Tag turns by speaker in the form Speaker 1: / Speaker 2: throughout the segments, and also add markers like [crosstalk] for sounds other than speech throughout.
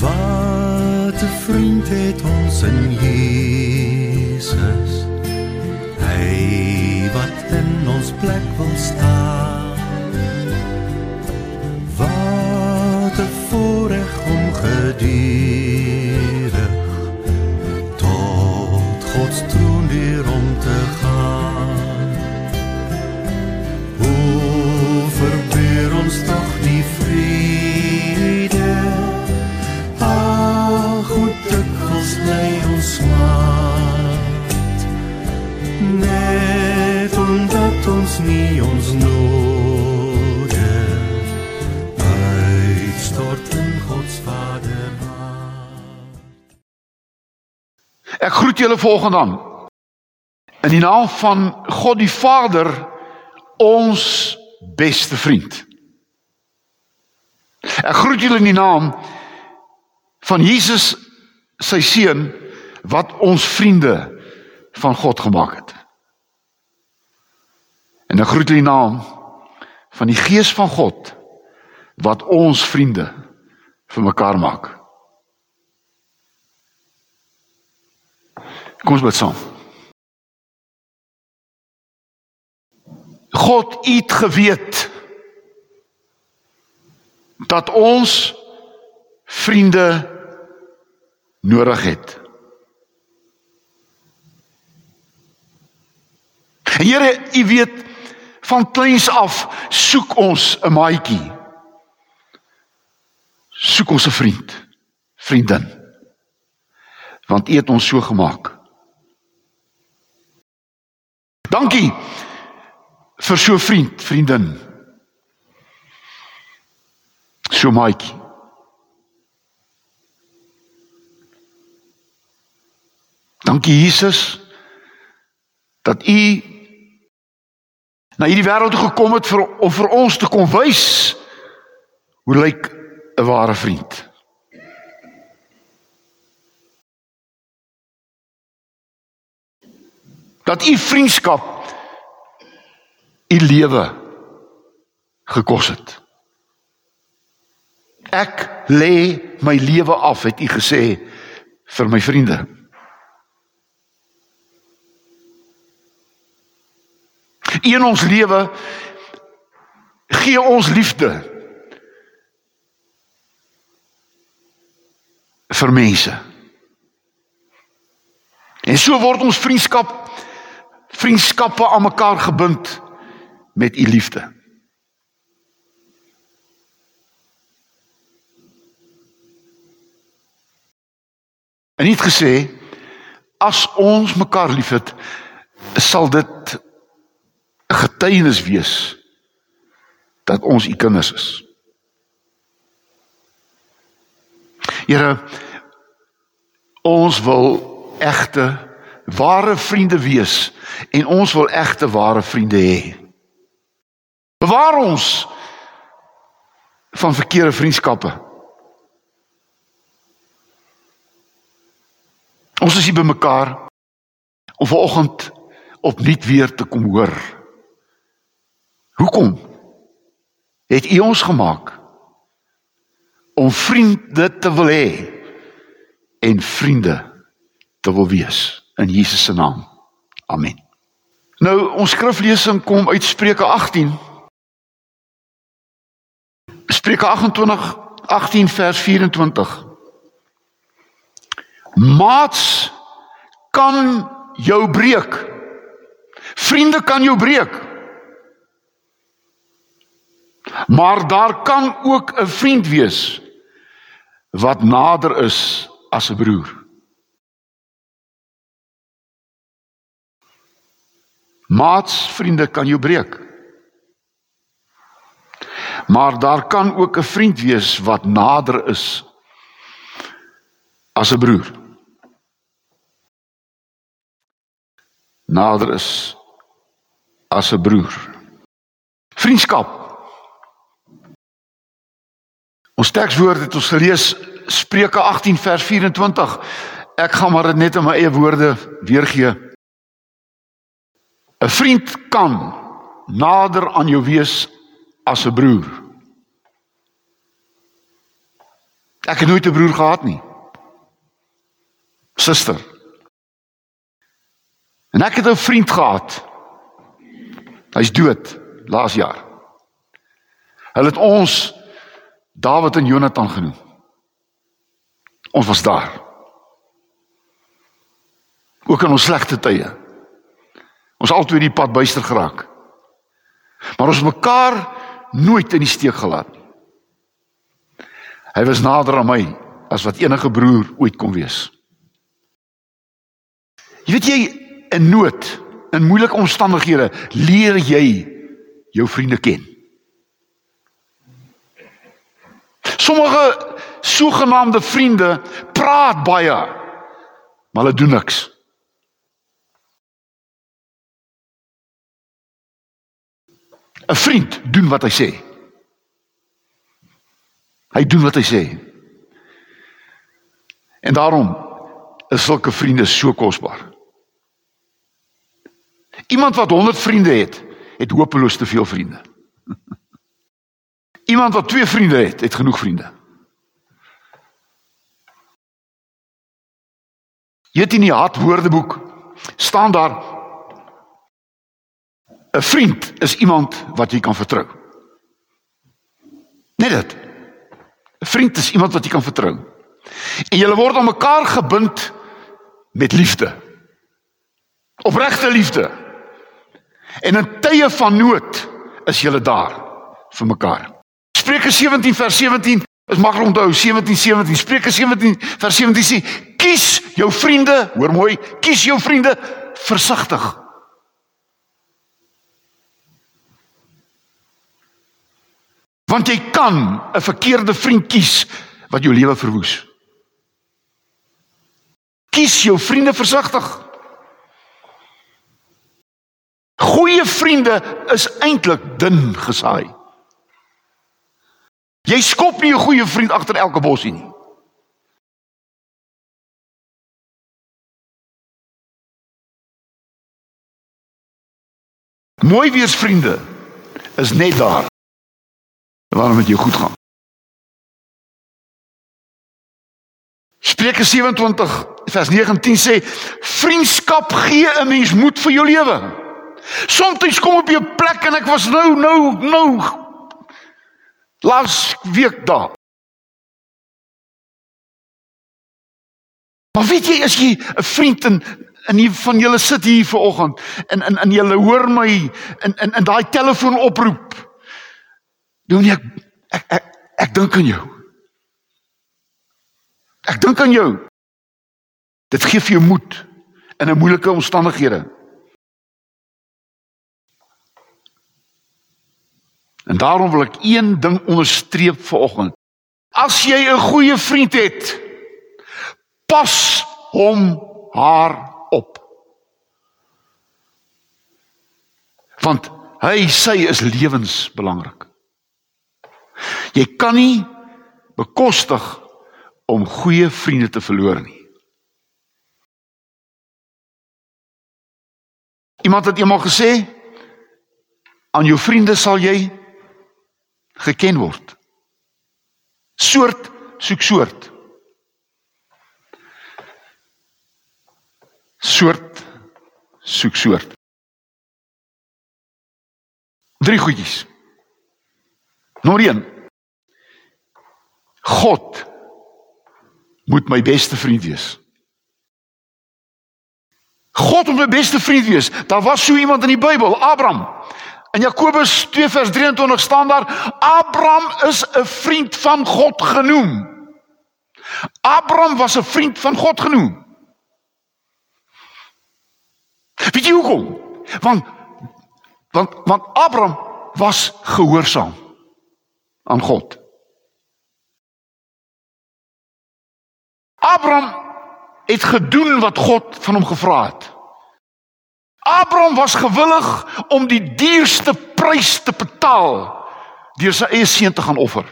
Speaker 1: Wat 'n vriend het ons in Jesus. Hy wat in ons plek wil staan. Wat 'n voorreg om geduldig
Speaker 2: Ek groet julle volgende aan. In die naam van God die Vader, ons beste vriend. Ek groet julle in die naam van Jesus sy seun wat ons vriende van God gemaak het. En ek groet julle in die naam van die Gees van God wat ons vriende vir mekaar maak. Kom ons bid saam. God het geweet dat ons vriende nodig het. Here, u weet van kleins af soek ons 'n maatjie. Soek ons 'n vriend, vriendin. Want u het ons so gemaak. Dankie vir so vriend, vriendin. So maatjie. Dankie Jesus dat u na hierdie wêreld toe gekom het vir om vir ons te kom wys hoe lyk 'n ware vriend. Dat u vriendskap u lewe gekos het. Ek lê my lewe af het u gesê vir my vriende. In ons lewe gee ons liefde vir mense. En so word ons vriendskap vriendskappe aan mekaar gebind met u liefde. En het gesê as ons mekaar liefhet, sal dit 'n getuienis wees dat ons u kinders is. Here ons wil egte ware vriende wees en ons wil egte ware vriende hê. Bewaar ons van verkeerde vriendskappe. Ons is hier bymekaar om vanoggend opnuut weer te kom hoor. Hoekom het U ons gemaak om vriende te wil hê en vriende te wil wees in Jesus se naam. Amen. Nou ons skriflesing kom uit Spreuke 18. Spreuke 28 18 vers 24. Maats kan jou breek. Vriende kan jou breek. Maar daar kan ook 'n vriend wees wat nader is as 'n broer. Maats vriende kan jou breek. Maar daar kan ook 'n vriend wees wat nader is as 'n broer. Nader is as 'n broer. Vriendskap. Ons tekswoord het ons gelees Spreuke 18 vers 24. Ek gaan maar dit net in my eie woorde weergee. 'n Vriend kan nader aan jou wees as 'n broer. Ek het nooit 'n broer gehad nie. Suster. En ek het 'n vriend gehad. Hy's dood laas jaar. Hulle het ons Dawid en Jonathan genoem. Ons was daar. Ook in ons slegte tye. Ons altyd die pad buister geraak. Maar ons mekaar nooit in die steek gelaat nie. Hy was nader aan my as wat enige broer ooit kon wees. Jy weet jy in nood, in moeilike omstandighede, leer jy jou vriende ken. Sommige sogenaamde vriende praat baie, maar hulle doen niks. ‘n Vriend doen wat hy sê. Hy doen wat hy sê. En daarom is sulke vriende so kosbaar. Iemand wat 100 vriende het, het hopeloos te veel vriende. [laughs] Iemand wat 2 vriende het, het genoeg vriende. Jy weet in die hart woordeboek staan daar 'n vriend is iemand wat jy kan vertrou. Net dit. 'n Vriend is iemand wat jy kan vertrou. En julle word aan mekaar gebind met liefde. Opregte liefde. En in tye van nood is julle daar vir mekaar. Spreuke 17 vers 17 is maklik onthou 17 17 Spreuke 17 vers 17 sê kies jou vriende, hoor mooi, kies jou vriende versigtig. Want jy kan 'n verkeerde vriend kies wat jou lewe verwoes. Kies jou vriende versigtig. Goeie vriende is eintlik dun gesaai. Jy skop nie 'n goeie vriend agter elke bosie nie. Mooi wees vriende is net daar waarom dit jou goed gaan. Spreuke 27 vers 19 sê vriendskap gee 'n mens moed vir jou lewe. Soms kom op 'n plek en ek was nou nou nou laas week daar. Maar weet jy as jy 'n vriend in in die van julle sit hier vanoggend en in in julle hoor my in in in daai telefoon ek ek ek, ek, ek dink aan jou. Ek dink aan jou. Dit gee vir jou moed in 'n moeilike omstandighede. En daarom wil ek een ding onderstreep vanoggend. As jy 'n goeie vriend het, pas hom haar op. Want hy sy is lewensbelangrik. Jy kan nie bekostig om goeie vriende te verloor nie. Iemand het eendag gesê aan jou vriende sal jy geken word. Soort soek soort. Soort soek soort. Drie goedjies. Nommer 1. God moet my beste vriend wees. God moet my beste vriend wees. Daar was so iemand in die Bybel, Abraham. In Jakobus 2 vers 23 staan daar Abraham is 'n vriend van God genoem. Abraham was 'n vriend van God genoem. Weet jy hoekom? Want want want Abraham was gehoorsaam aan God. Abraham het gedoen wat God van hom gevra het. Abraham was gewillig om die duurste prys te betaal deur sy eie seun te gaan offer.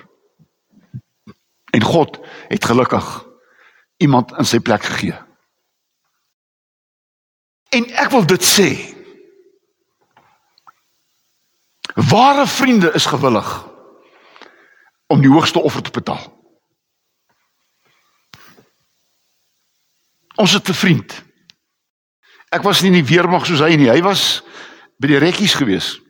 Speaker 2: En God het gelukkig iemand in sy plek gegee. En ek wil dit sê. Ware vriende is gewillig om die hoogste offer te betaal. Ons het 'n vriend. Ek was nie in die weermag soos hy nie. Hy was by die rekkies gewees.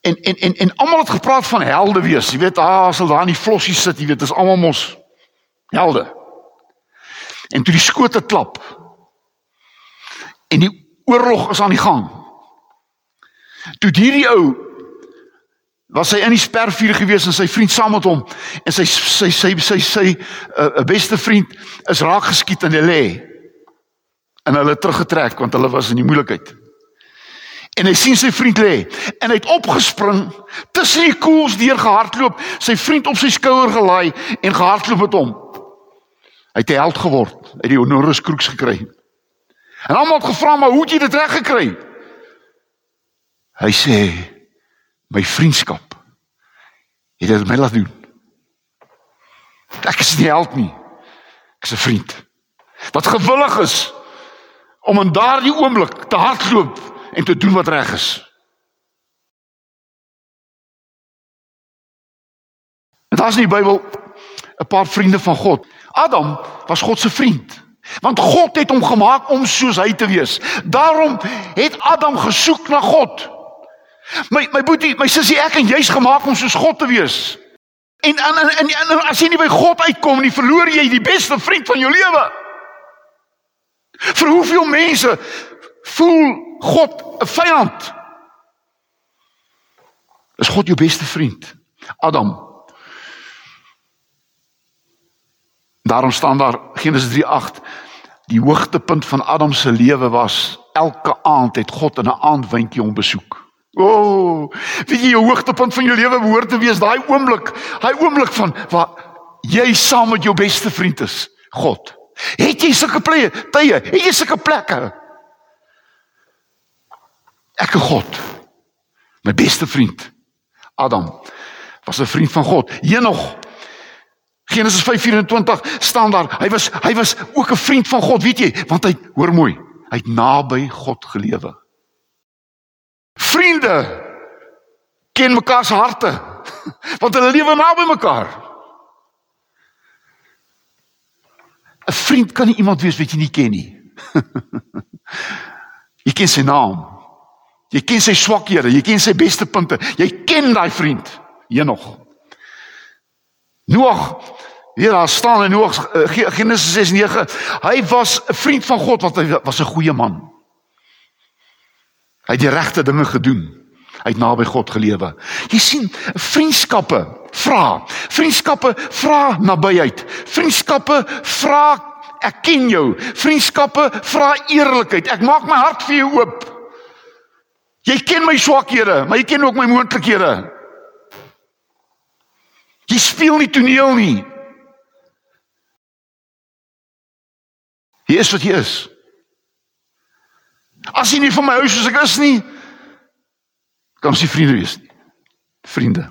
Speaker 2: En en en en almal het gepraat van helde wees. Jy weet, ah, as hulle daar in die flossie sit, jy weet, dis almal mos helde. En toe die skote klap. En die oorlog is aan die gang. Toe hierdie ou was hy in die spervuur gewees en sy vriend saam met hom en sy sy sy sy sy 'n uh, beste vriend is raak geskiet in die lê. En hulle het teruggetrek want hulle was in die moeilikheid. En hy sien sy vriend lê en hy het opgespring tussen die koels deur gehardloop, sy vriend op sy skouer gelaai en gehardloop met hom. Hy het 'n held geword, uit die honoris kroeks gekry. En almal het gevra maar hoe het jy dit reg gekry? Hy sê my vriendskap het dit my laat doen. Ek is nie held nie. Ek is 'n vriend wat gewillig is om in daardie oomblik te hardloop en te doen wat reg is. Daar's in die Bybel 'n paar vriende van God. Adam was God se vriend. Want God het hom gemaak om soos hy te wees. Daarom het Adam gesoek na God. My my boetie, my sussie, ek en jy's gemaak om soos God te wees. En en en, en, en as jy nie by God uitkom nie, verloor jy die beste vriend van jou lewe. Vir hoeveel mense voel God 'n vyand? Is God jou beste vriend? Adam. Daarom staan daar Genesis 3:8 die hoogtepunt van Adam se lewe was elke aand het God in 'n aandwindjie hom besoek. O, oh, weet jy jou hoogtepunt van jou lewe behoort te wees daai oomblik, daai oomblik van waar jy saam met jou beste vriend is, God. Het jy sulke plekke, tye, het jy sulke plekke? Ek en God. My beste vriend Adam was 'n vriend van God. Henog Genesis 5:24 staan daar. Hy was hy was ook 'n vriend van God, weet jy, want hy hoor mooi, hy het naby God gelewe. Vriende ken mekaar se harte [laughs] want hulle lewe naby mekaar. 'n Vriend kan nie iemand wees wat jy nie ken nie. [laughs] jy ken sy naam. Jy ken sy swakhede, jy ken sy beste punte. Jy ken daai vriend. Henog. Noag Hier daar staan in Noag Genesis 6:9. Hy was 'n vriend van God want hy was 'n goeie man. Hy het die regte dinge gedoen. Hy het naby God gelewe. Jy sien, vriendskappe vra. Vriendskappe vra nabyheid. Vriendskappe vra ek ken jou. Vriendskappe vra eerlikheid. Ek maak my hart vir jou oop. Jy ken my swakhede, maar jy ken ook my moontlikhede. Jy speel nie toneel nie. Hier is wat jy is. As jy nie van my hou soos ek is nie, kan ons nie vriende wees nie. Vriende.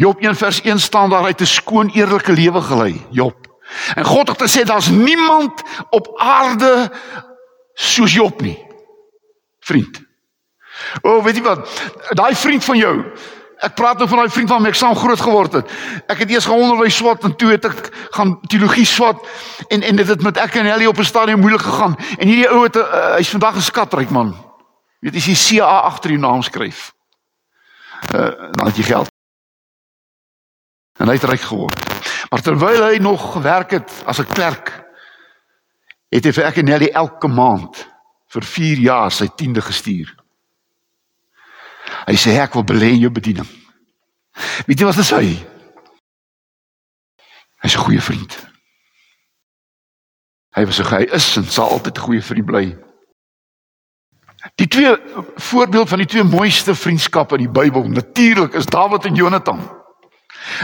Speaker 2: Job 1 vers 1 staan daar hy het 'n skoon eerlike lewe gelei, Job. En God het gesê daar's niemand op aarde soos Job nie. Vriend. O, oh, weet jy wat? Daai vriend van jou, Ek praat nou van daai vriend my ek saam groot geword het. Ek het eers geonderwys swat en toe het ek gaan teologie swat en en dit het met ek en Ellie op 'n stadium moeilik gegaan. En hierdie ou het uh, hy's vandag 'n skatryk man. Weet jy, as jy CA agter die naam skryf. Uh dan het jy geld. En hy het ryk geword. Maar terwyl hy nog gewerk het as 'n klerk, het hy vir ek en Ellie elke maand vir 4 jaar sy tiende gestuur. Hy sê ek wil belê in jou bediening. Weet jy wat hy sê? Hy's 'n goeie vriend. Hy was so hy is en sal altyd goeie vriend bly. Die twee voorbeeld van die twee mooiste vriendskappe in die Bybel natuurlik is Dawid en Jonatan.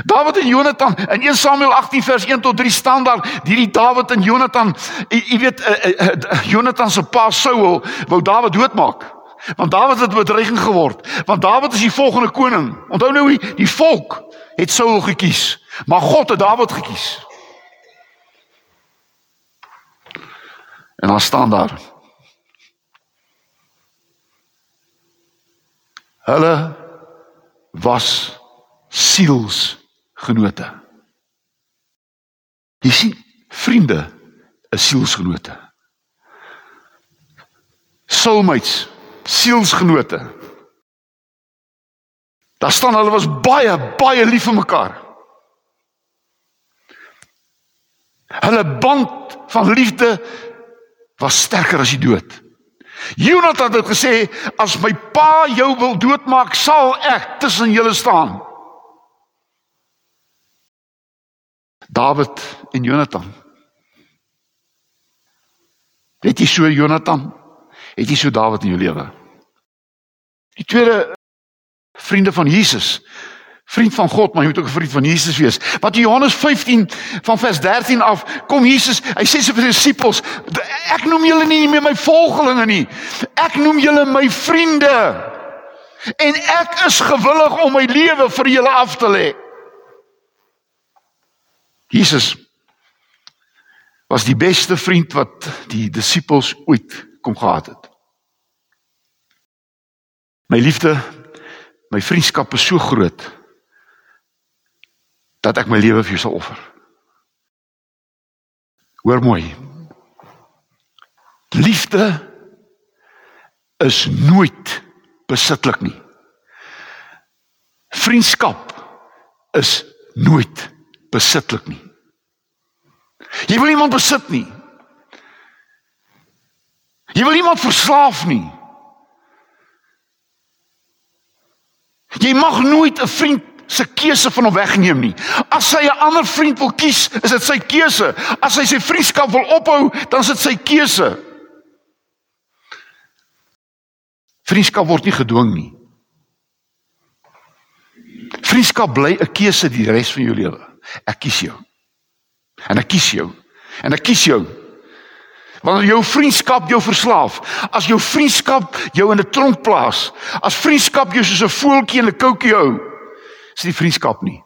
Speaker 2: Dawid en Jonatan in 1 Samuel 18 vers 1 tot 3 staan daar hierdie Dawid en Jonatan jy weet uh, uh, uh, Jonatan se pa Saul wou Dawid doodmaak. Want Dawid het bedreiging geword. Want Dawid is die volgende koning. Onthou nou, die volk het Saul gekies, maar God het Dawid gekies. En dan staan daar. Hulle was sielsgenote. Jy sien, vriende is sielsgenote. Soulmates, sielsgenote. Daar staan hulle was baie baie lief vir mekaar. Hulle band van liefde was sterker as die dood. Jonathan het gesê as my pa jou wil doodmaak, sal ek tussen julle staan. David en Jonathan. Het jy so Jonathan? Het jy so David in jou lewe? Die tweede vriende van Jesus. Vriend van God, maar jy moet ook 'n vriend van Jesus wees. Wat Johannes 15 van vers 13 af kom Jesus, hy sê sy disippels, ek noem julle nie meer my volgelinge nie. Ek noem julle my vriende. En ek is gewillig om my lewe vir julle af te lê. Jesus was die beste vriend wat die disippels ooit kom gehad het. My liefde, my vriendskap is so groot dat ek my lewe vir jou sal offer. Hoor mooi. Liefde is nooit besitlik nie. Vriendskap is nooit besitlik nie. Jy wil iemand besit nie. Jy wil iemand verslaaf nie. Jy mag nooit 'n vriend se keuse van hom wegneem nie. As hy 'n ander vriend wil kies, is dit sy keuse. As hy sy vriendskap wil ophou, dan is dit sy keuse. Vriendskap word nie gedwing nie. Vriendskap bly 'n keuse die res van jou lewe. Ek kies jou. En ek kies jou. En ek kies jou. Wanneer jou vriendskap jou verslaaf, as jou vriendskap jou in 'n tronk plaas, as vriendskap jou soos 'n voeltjie in 'n koukie hou, is dit vriendskap nie.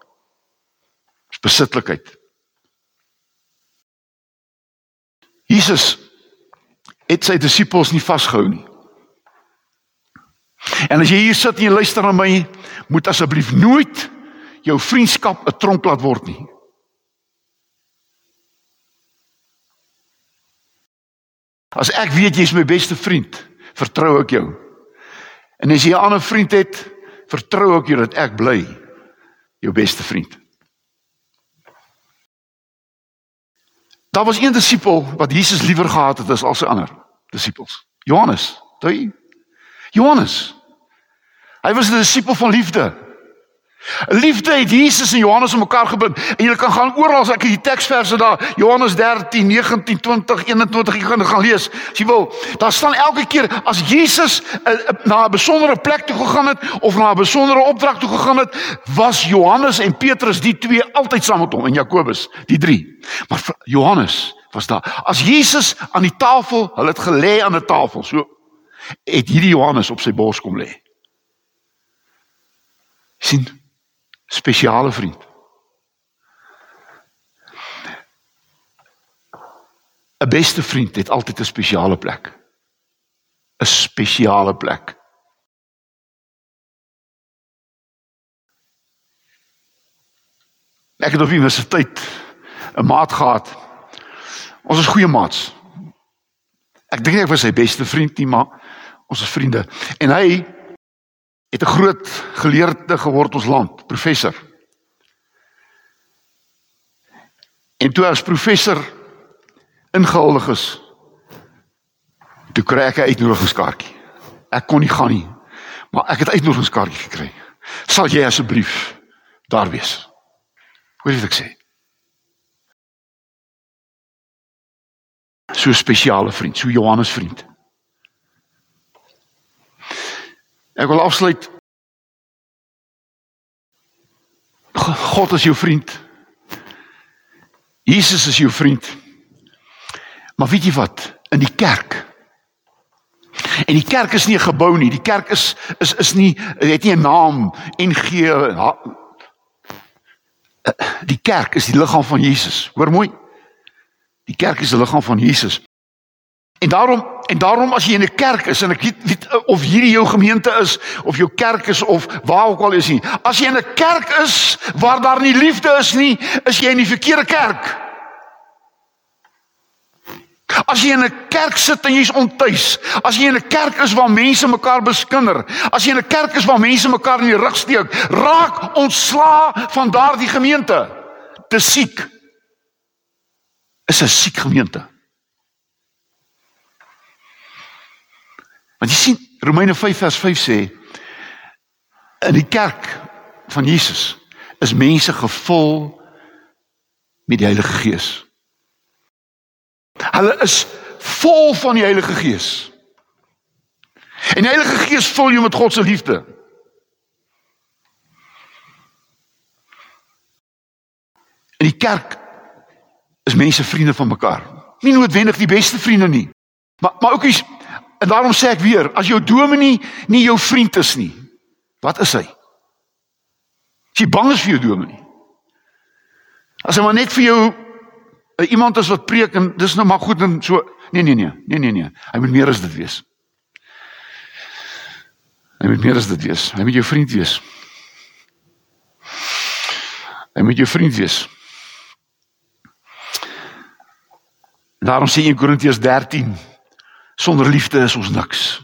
Speaker 2: Dis besitlikheid. Jesus het sy disippels nie vasgehou nie. En as jy hier sit en jy luister na my, moet asseblief nooit jou vriendskap 'n tronk laat word nie. As ek weet jy's my beste vriend, vertrou ek jou. En as jy 'n ander vriend het, vertrou ek jou dat ek bly jou beste vriend. Daar was een disipel wat Jesus liewer gehad het as al sy ander disipels. Johannes, toe. Johannes. Hy was 'n disipel van liefde. Liefde het Jesus en Johannes aan mekaar gebind. En jy kan gaan oral as ek die teksverse daar Johannes 13, 19, 20, 21 jy gaan gaan lees. As jy wil, daar staan elke keer as Jesus uh, na 'n besondere plek toe gegaan het of na 'n besondere opdrag toe gegaan het, was Johannes en Petrus die twee altyd saam met hom en Jakobus, die drie. Maar Johannes was daar. As Jesus aan die tafel, hulle het gelê aan 'n tafel, so het hierdie Johannes op sy bors kom lê. sien spesiale vriend. 'n Beste vriend het altyd 'n spesiale plek. 'n Spesiale plek. Ek het op universiteit 'n maat gehad. Ons is goeie maats. Ek dink ek was sy beste vriend nie, maar ons is vriende. En hy het 'n groot geleerde geword ons land, professor. En toe as professor ingehuldig is, toe kry ek 'n uitnodigingskaartjie. Ek kon nie gaan nie, maar ek het 'n uitnodigingskaartjie gekry. Sal jy asseblief daar wees? Hoor wat ek sê? So 'n spesiale vriend, so Johannes vriend. Ek wil afsluit. God is jou vriend. Jesus is jou vriend. Maar weet jy wat? In die kerk. En die kerk is nie 'n gebou nie. Die kerk is is is nie het nie 'n naam NG Die kerk is die liggaam van Jesus. Hoor mooi. Die kerk is die liggaam van Jesus. En daarom en daarom as jy in 'n kerk is en ek weet, weet of hierdie jou gemeente is of jou kerk is of waar ook al is nie. As jy in 'n kerk is waar daar nie liefde is nie, is jy in die verkeerde kerk. As jy in 'n kerk sit en jy's ontuis, as jy in 'n kerk is waar mense mekaar beskinder, as jy in 'n kerk is waar mense mekaar in die rug steek, raak ontslaa van daardie gemeente. Dis siek. Is 'n siek gemeente. Want jy sien Romeine 5 vers 5 sê in die kerk van Jesus is mense gevul met die Heilige Gees. Hulle is vol van die Heilige Gees. En die Heilige Gees vul jou met God se liefde. In die kerk is mense vriende van mekaar. Nie noodwendig die beste vriende nie. Maar maar ook is en daarom sê ek weer, as jou dominee nie jou vriend is nie, wat is hy? As jy bang is vir jou dominee. As hy maar net vir jou uh, iemand is wat preek en dis nou maar goed en so nee nee nee nee nee nee hy moet meer as dit wees. Hy moet meer as dit wees. Hy moet jou vriend wees. Hy moet jou vriend wees. Daarom sê in Korintiërs 13 sonder liefde is ons niks.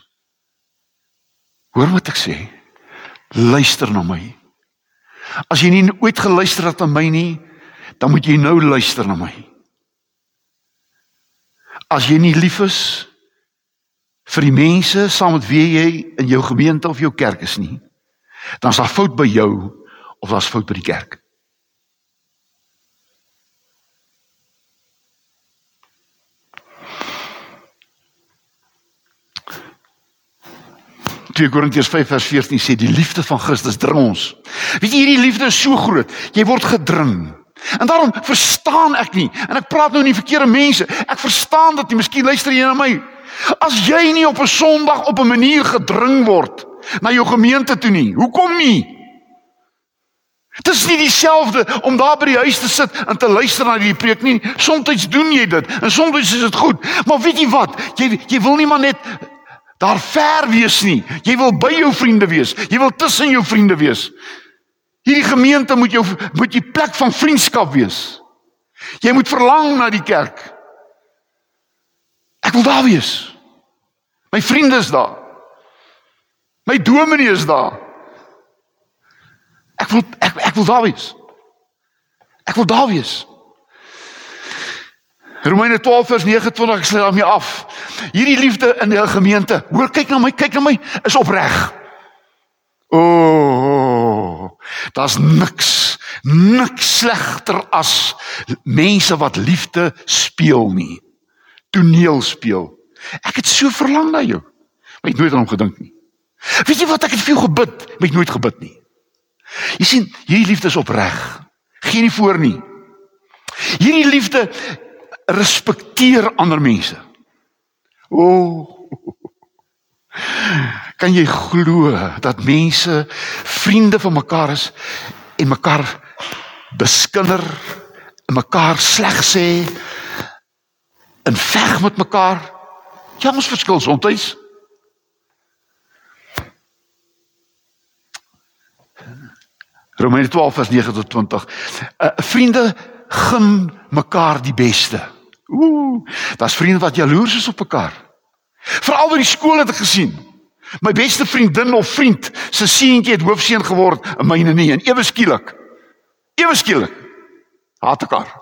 Speaker 2: Hoor wat ek sê. Luister na my. As jy nie ooit geluister het na my nie, dan moet jy nou luister na my. As jy nie lief is vir die mense saam met wie jy in jou gemeente of jou kerk is nie, dan is daar fout by jou of daar's fout by die kerk. Twee Korintiërs 5 vers 14 sê die liefde van Christus dring ons. Weet jy hierdie liefde is so groot, jy word gedring. En daarom verstaan ek nie en ek praat nou nie verkeerde mense. Ek verstaan dat jy miskien luister jy na my. As jy nie op 'n Sondag op 'n manier gedring word na jou gemeente toe nie. Hoekom nie? Dit is nie dieselfde om daar by die huis te sit en te luister na die preek nie. Soms doen jy dit en soms is dit goed. Maar weet jy wat? Jy jy wil nie maar net daar ver wees nie. Jy wil by jou vriende wees. Jy wil tussen jou vriende wees. Hierdie gemeente moet jou moet die plek van vriendskap wees. Jy moet verlang na die kerk. Ek wil daar wees. My vriende is daar. My dominee is daar. Ek wil ek ek wil daar wees. Ek wil daar wees. Romeine 12 vers 29 ek sluit daarmee af. Hierdie liefde in die gemeente. Hoor kyk na my, kyk na my, is opreg. O, oh, daar's niks, niks slegter as mense wat liefde speel nie. Toneel speel. Ek het so verlang na jou. Maar ek het nooit aan hom gedink nie. Weet jy wat ek het vir jou gebid, maar ek nooit gebid nie. Jy sien, hierdie liefde is opreg. Geen nie voor nie. Hierdie liefde respekteer ander mense. O, oh, Kan jy glo dat mense vriende van mekaar is en mekaar beskinder en mekaar sleg sê en veg met mekaar? Ja, ons verskil soms. Romeine 12 vers 9 tot 20. Uh, vriende gun mekaar die beste. Ooh, daar's vriende wat jaloers is op mekaar. Veral by die skool het ek gesien. My beste vriendin of vriend se seentjie het hoofseun geword en myne nie en ewe skielik. Ewe skielik. Haat ek haar.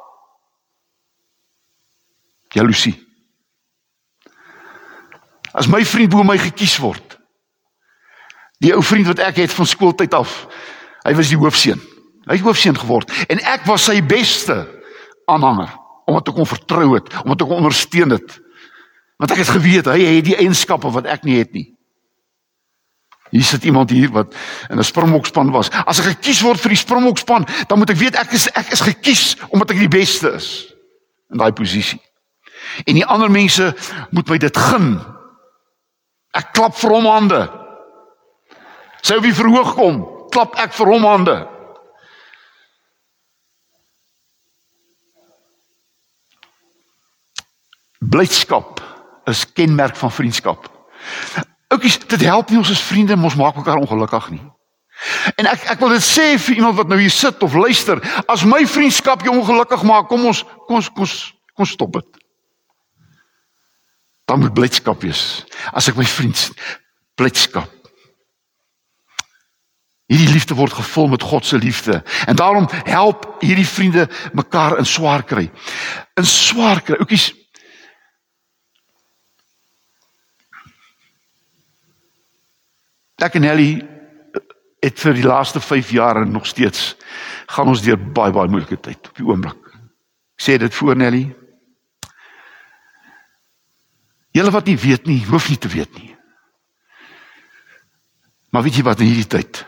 Speaker 2: Jaloesie. As my vriend bo my gekies word. Die ou vriend wat ek het van skooltyd af. Hy was die hoofseun. Hy het hoofseun geword en ek was sy beste aanhanger omdat ek hom vertrou het, omdat ek hom ondersteun het. Want ek het geweet hy het die eienskappe wat ek nie het nie. Hier sit iemand hier wat in 'n Springbokspan was. As ek gekies word vir die Springbokspan, dan moet ek weet ek is ek is gekies omdat ek die beste is in daai posisie. En die ander mense moet my dit gun. Ek klap vir hom hande. Sou wie verhoog kom, klap ek vir hom hande. Blydskap is kenmerk van vriendskap. Oukies, dit help nie ons as vriende mos maak mekaar ongelukkig nie. En ek ek wil dit sê vir iemand wat nou hier sit of luister, as my vriendskap jou ongelukkig maak, kom ons kom ons kom ons, kom ons stop dit. dan moet blydskap wees. As ek my vriend blydskap. Hierdie liefde word gevul met God se liefde. En daarom help hierdie vriende mekaar in swaar kry. In swaar kry. Oukies. Ek en Ellie het vir die laaste 5 jaar en nog steeds gaan ons deur baie baie moeilike tyd op die oomblik. Ek sê dit voor Nelly. Julle wat nie weet nie, hoef nie te weet nie. Maar weet jy wat in hierdie tyd?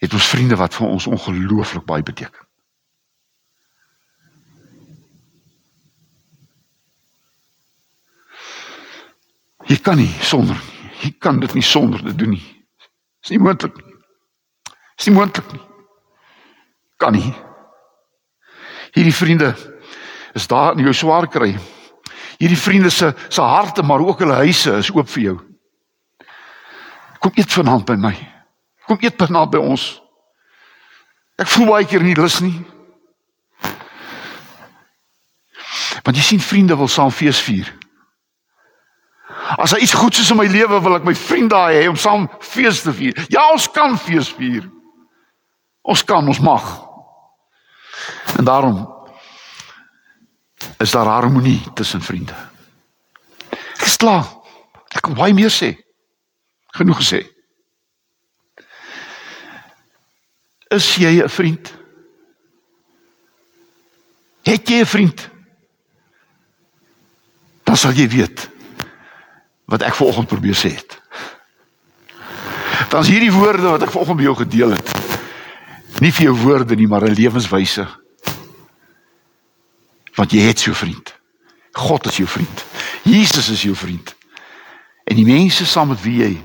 Speaker 2: Het ons vriende wat vir ons ongelooflik baie beteken. Jy kan nie sonder nie. Jy kan dit nie sonder te doen nie. Dis nie moontlik nie. Dis nie moontlik nie. Kan nie. Hierdie vriende is daar in jou swaar kry. Hierdie vriende se se harte maar ook hulle huise is oop vir jou. Kom eet vanaand by my. Kom eet vanaand by ons. Ek voel baie keer nie lus nie. Want jy sien vriende wil saam fees vier. As daar iets goeds is in my lewe, wil ek my vriende daai hê om saam fees te vier. Ja, ons kan fees vier. Ons kan, ons mag. En daarom is daar harmonie tussen vriende. Ek klaar. Ek kan baie meer sê. Genoeg gesê. Is jy 'n vriend? Het jy 'n vriend? Dan sal jy weet wat ek vanoggend probeer sê het. Dan is hierdie woorde wat ek vanoggend met jou gedeel het. Nie vir jou woorde nie, maar 'n lewenswyse. Want jy het 'n vriend. God is jou vriend. Jesus is jou vriend. En die mense saam met wie jy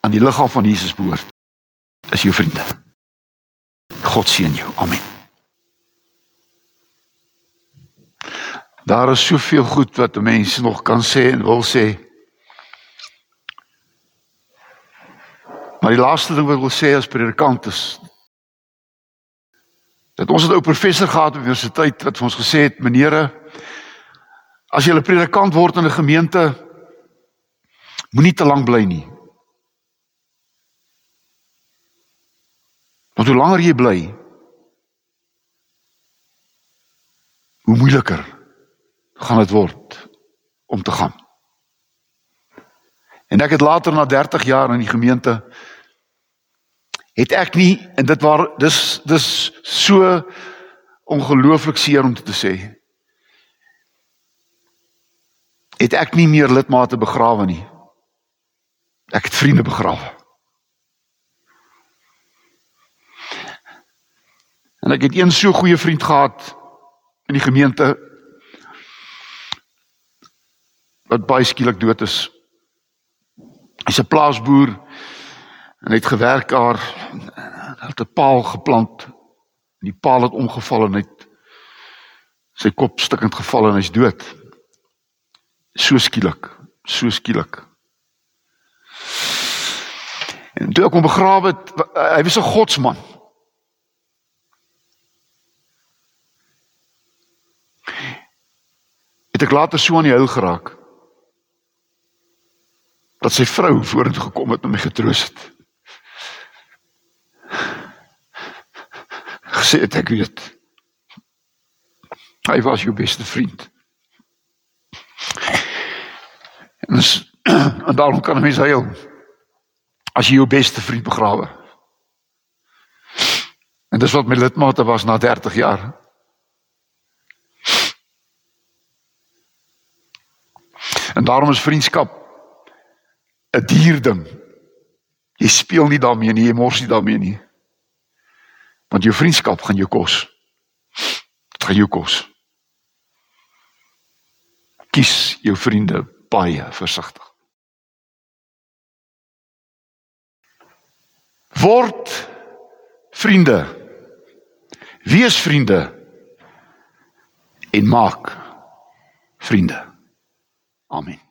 Speaker 2: aan die liggaam van Jesus behoort, is jou vriende. God seën jou. Amen. Daar is soveel goed wat mense nog kan sê en wil sê. Maar die laaste ding wat ek wil sê as predikant is dat ons 'n ou professor gehad op universiteit wat vir ons gesê het, menere, as jy 'n predikant word in 'n gemeente, moenie te lank bly nie. Want hoe langer jy bly, hoe moeiliker gaan dit word om te gaan. En ek het later na 30 jaar in die gemeente het ek nie en dit waar dis dis so ongelooflik seer om te sê. Het ek nie meer lidmate begrawe nie. Ek het vriende begrawe. En ek het een so goeie vriend gehad in die gemeente wat baie skielik dood is. Hy's 'n plaasboer en hy het gewerk daar. Hy het 'n paal geplant. Die paal het omgeval en hy het sy kop stukkend geval en hy's dood. So skielik, so skielik. En toe ek hom begrawe het, hy was 'n godsman. Het ek later so aan die huil geraak dat sy vrou vorentoe gekom het en my getroos het. Gesê het ek weet. Hy was jou beste vriend. En, is, [clears throat] en daarom kan 'n mens huil as jy jou beste vriend begrawe. En dis wat my lidmate was na 30 jaar. En daarom is vriendskap 'n dier ding. Jy speel nie daarmee nie, jy mors nie daarmee nie. Want jou vriendskap gaan jou kos. Dit gaan jou kos. Kies jou vriende baie versigtig. Word vriende. Wees vriende en maak vriende. Amen.